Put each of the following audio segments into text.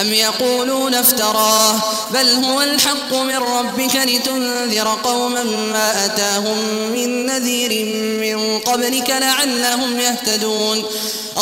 أم يقولون افتراه بل هو الحق من ربك لتنذر قوما ما أتاهم من نذير من قبلك لعلهم يهتدون.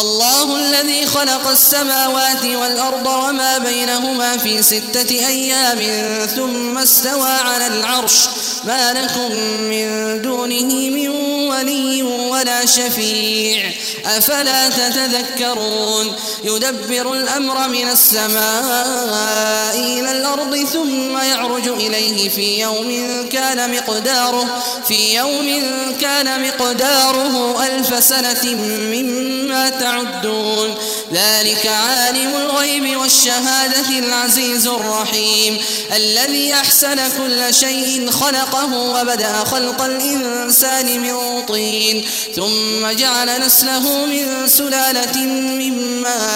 الله الذي خلق السماوات والأرض وما بينهما في ستة أيام ثم استوى على العرش. ما لكم من دونه من ولي ولا شفيع. أفلا تتذكرون؟ يدبر الأمر من السماء إلى الأرض ثم يعرج إليه في يوم كان مقداره في يوم كان مقداره ألف سنة مما تعدون. ذلك عالم الغيب والشهادة العزيز الرحيم. الذي أحسن كل شيء خلقه وبدأ خلق الإنسان من طين. ثم جعل نسله من سلالة من ماء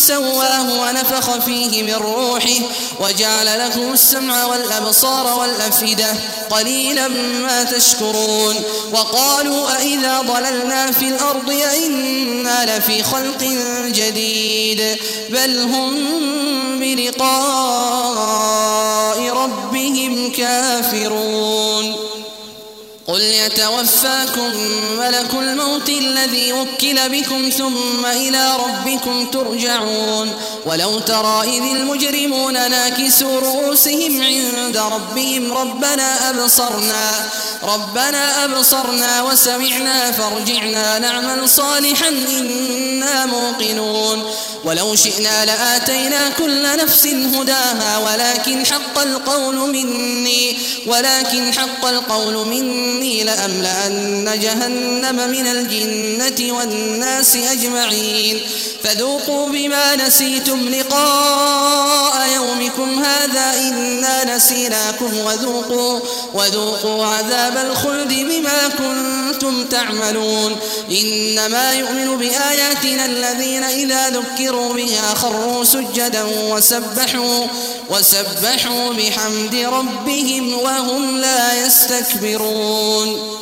سواه ونفخ فيه من روحه وجعل لكم السمع والأبصار والأفئدة قليلا ما تشكرون وقالوا أئذا ضللنا في الأرض أئنا لفي خلق جديد بل هم بلقاء ربهم كافرون قل يتوفاكم ملك الموت الذي وكل بكم ثم إلى ربكم ترجعون. ولو ترى إذ المجرمون ناكسوا رؤوسهم عند ربهم ربنا أبصرنا ربنا أبصرنا وسمعنا فارجعنا نعمل صالحا إنا موقنون. ولو شئنا لآتينا كل نفس هداها ولكن حق القول مني ولكن حق القول مني لأملأن جهنم من الجنة والناس أجمعين. فذوقوا بما نسيتم لقاء يومكم هذا إنا نسيناكم وذوقوا وذوقوا عذاب الخلد بما كنتم تعملون. إنما يؤمن بآياتنا الذين إذا ذكروا بها خروا سجدا وسبحوا وسبحوا بحمد ربهم وهم لا يستكبرون. يعلمون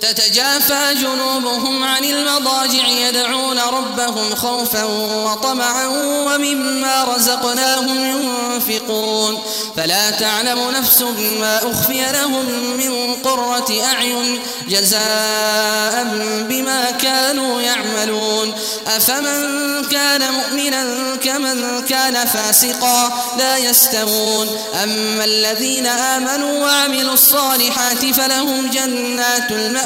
تتجافى جنوبهم عن المضاجع يدعون ربهم خوفا وطمعا ومما رزقناهم ينفقون. فلا تعلم نفس ما أخفي لهم من قرة أعين جزاء بما كانوا يعملون. أفمن كان مؤمنا كمن كان فاسقا لا يستوون. أما الذين آمنوا وعملوا الصالحات فلهم جنات المأوى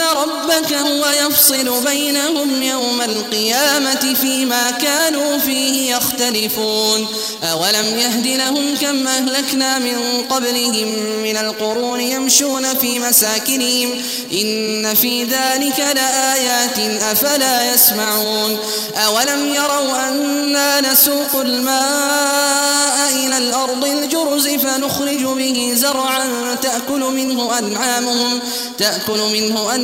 ربك هو يفصل بينهم يوم القيامة فيما كانوا فيه يختلفون أولم يهد لهم كم أهلكنا من قبلهم من القرون يمشون في مساكنهم إن في ذلك لآيات أفلا يسمعون أولم يروا أنا نسوق الماء إلى الأرض الجرز فنخرج به زرعا تأكل منه أنعامهم تأكل منه أنعامهم